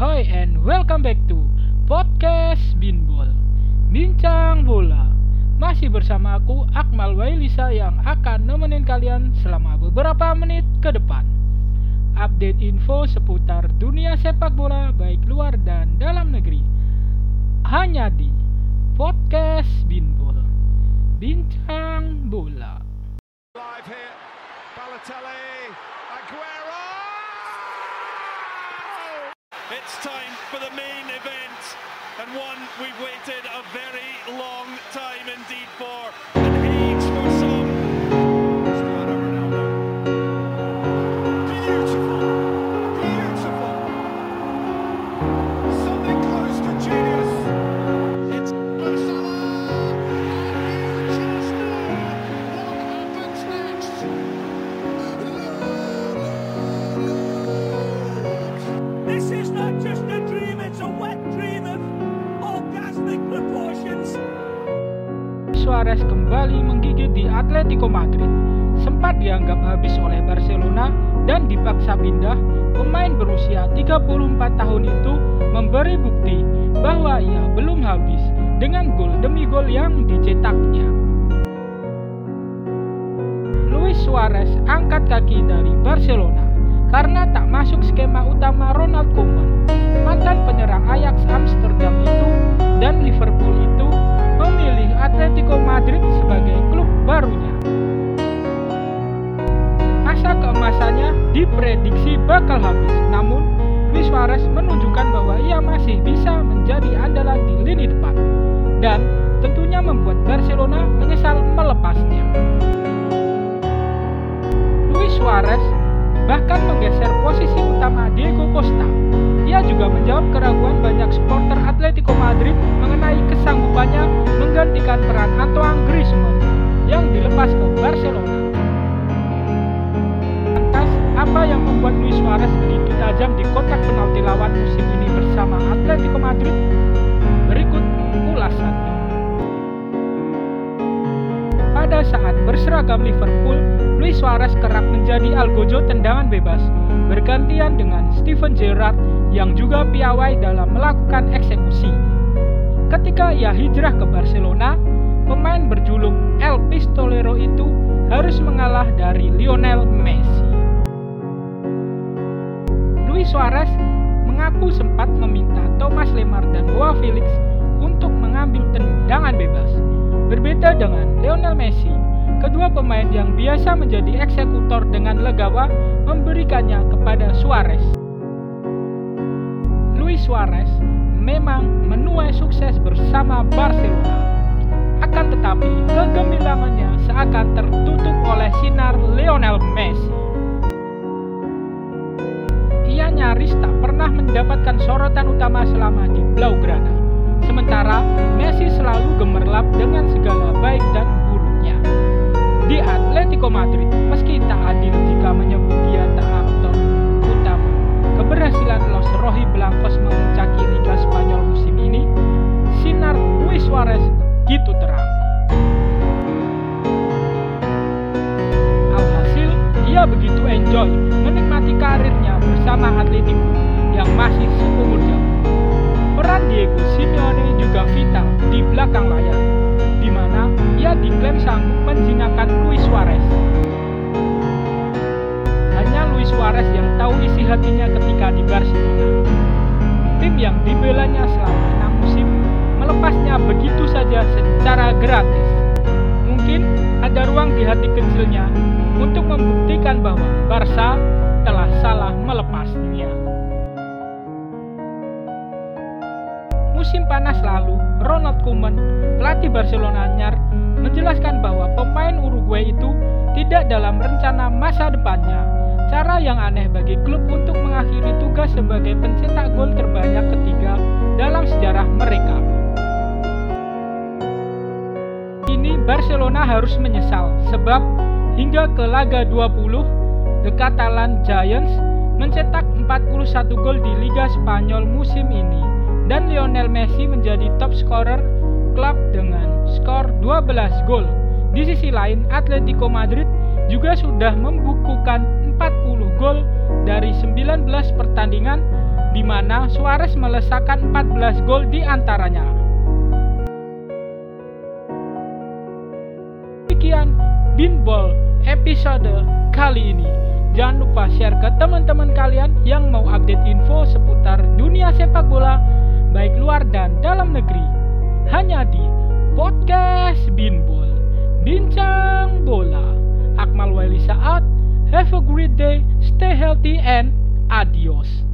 Ahoy and welcome back to Podcast Binbol Bincang Bola. Masih bersama aku Akmal Wailisa yang akan nemenin kalian selama beberapa menit ke depan. Update info seputar dunia sepak bola baik luar dan dalam negeri Hanya di Podcast Binbol. Bincang Bola. Live here, Balotelli, for the main event, and one we've waited a very long time indeed for, Suarez kembali menggigit di Atletico Madrid. Sempat dianggap habis oleh Barcelona dan dipaksa pindah, pemain berusia 34 tahun itu memberi bukti bahwa ia belum habis dengan gol demi gol yang dicetaknya. Luis Suarez angkat kaki dari Barcelona karena tak masuk skema utama Ronald Koeman. Mantan penyerang Ajax Amsterdam itu bakal habis, namun Luis Suarez menunjukkan bahwa ia masih bisa menjadi andalan di lini depan dan tentunya membuat Barcelona menyesal melepasnya. Luis Suarez bahkan menggeser posisi utama Diego Costa. Ia juga menjawab keraguan banyak supporter Atletico Madrid mengenai di kotak penalti lawan musim ini bersama Atletico Madrid? Berikut ulasannya. Pada saat berseragam Liverpool, Luis Suarez kerap menjadi algojo tendangan bebas, bergantian dengan Steven Gerrard yang juga piawai dalam melakukan eksekusi. Ketika ia hijrah ke Barcelona, pemain berjuluk El Pistolero itu harus mengalah dari Lionel Messi. Luis Suarez mengaku sempat meminta Thomas Lemar dan Joao Felix untuk mengambil tendangan bebas. Berbeda dengan Lionel Messi, kedua pemain yang biasa menjadi eksekutor dengan legawa memberikannya kepada Suarez. Luis Suarez memang menuai sukses bersama Barcelona. Akan tetapi, kegemilangannya seakan tertutup oleh sinar Lionel Messi. Nyaris tak pernah mendapatkan sorotan utama selama di Blaugrana. Sementara Messi selalu gemerlap dengan segala baik dan buruknya. Di Atletico Madrid, meski tak adil jika menyebut dia tak aktor utama, keberhasilan Los Rohi Blancos memuncaki Liga Spanyol musim ini, sinar Luis Suarez begitu terang. Alhasil, ia begitu enjoy menikmati karirnya bersama Atletico yang masih seumur jauh. Peran Diego Simeone juga vital di belakang layar, di mana ia diklaim sanggup menjinakkan Luis Suarez. Hanya Luis Suarez yang tahu isi hatinya ketika di Barcelona. Tim yang dibelanya selama enam musim melepasnya begitu saja secara gratis. Mungkin ada ruang di hati kecilnya untuk membuktikan bahwa Barca salah melepasnya. musim panas lalu, Ronald Koeman, pelatih Barcelona anyar, menjelaskan bahwa pemain Uruguay itu tidak dalam rencana masa depannya. Cara yang aneh bagi klub untuk mengakhiri tugas sebagai pencetak gol terbanyak ketiga dalam sejarah mereka. Ini Barcelona harus menyesal sebab hingga ke laga 20, The Catalan Giants mencetak 41 gol di Liga Spanyol musim ini dan Lionel Messi menjadi top scorer klub dengan skor 12 gol. Di sisi lain, Atletico Madrid juga sudah membukukan 40 gol dari 19 pertandingan di mana Suarez melesakan 14 gol di antaranya. Demikian Binball episode kali ini. Jangan lupa share ke teman-teman kalian yang mau update info seputar dunia sepak bola, baik luar dan dalam negeri. Hanya di Podcast Binbol. Bincang Bola. Akmal Waili Saat. Have a great day, stay healthy and adios.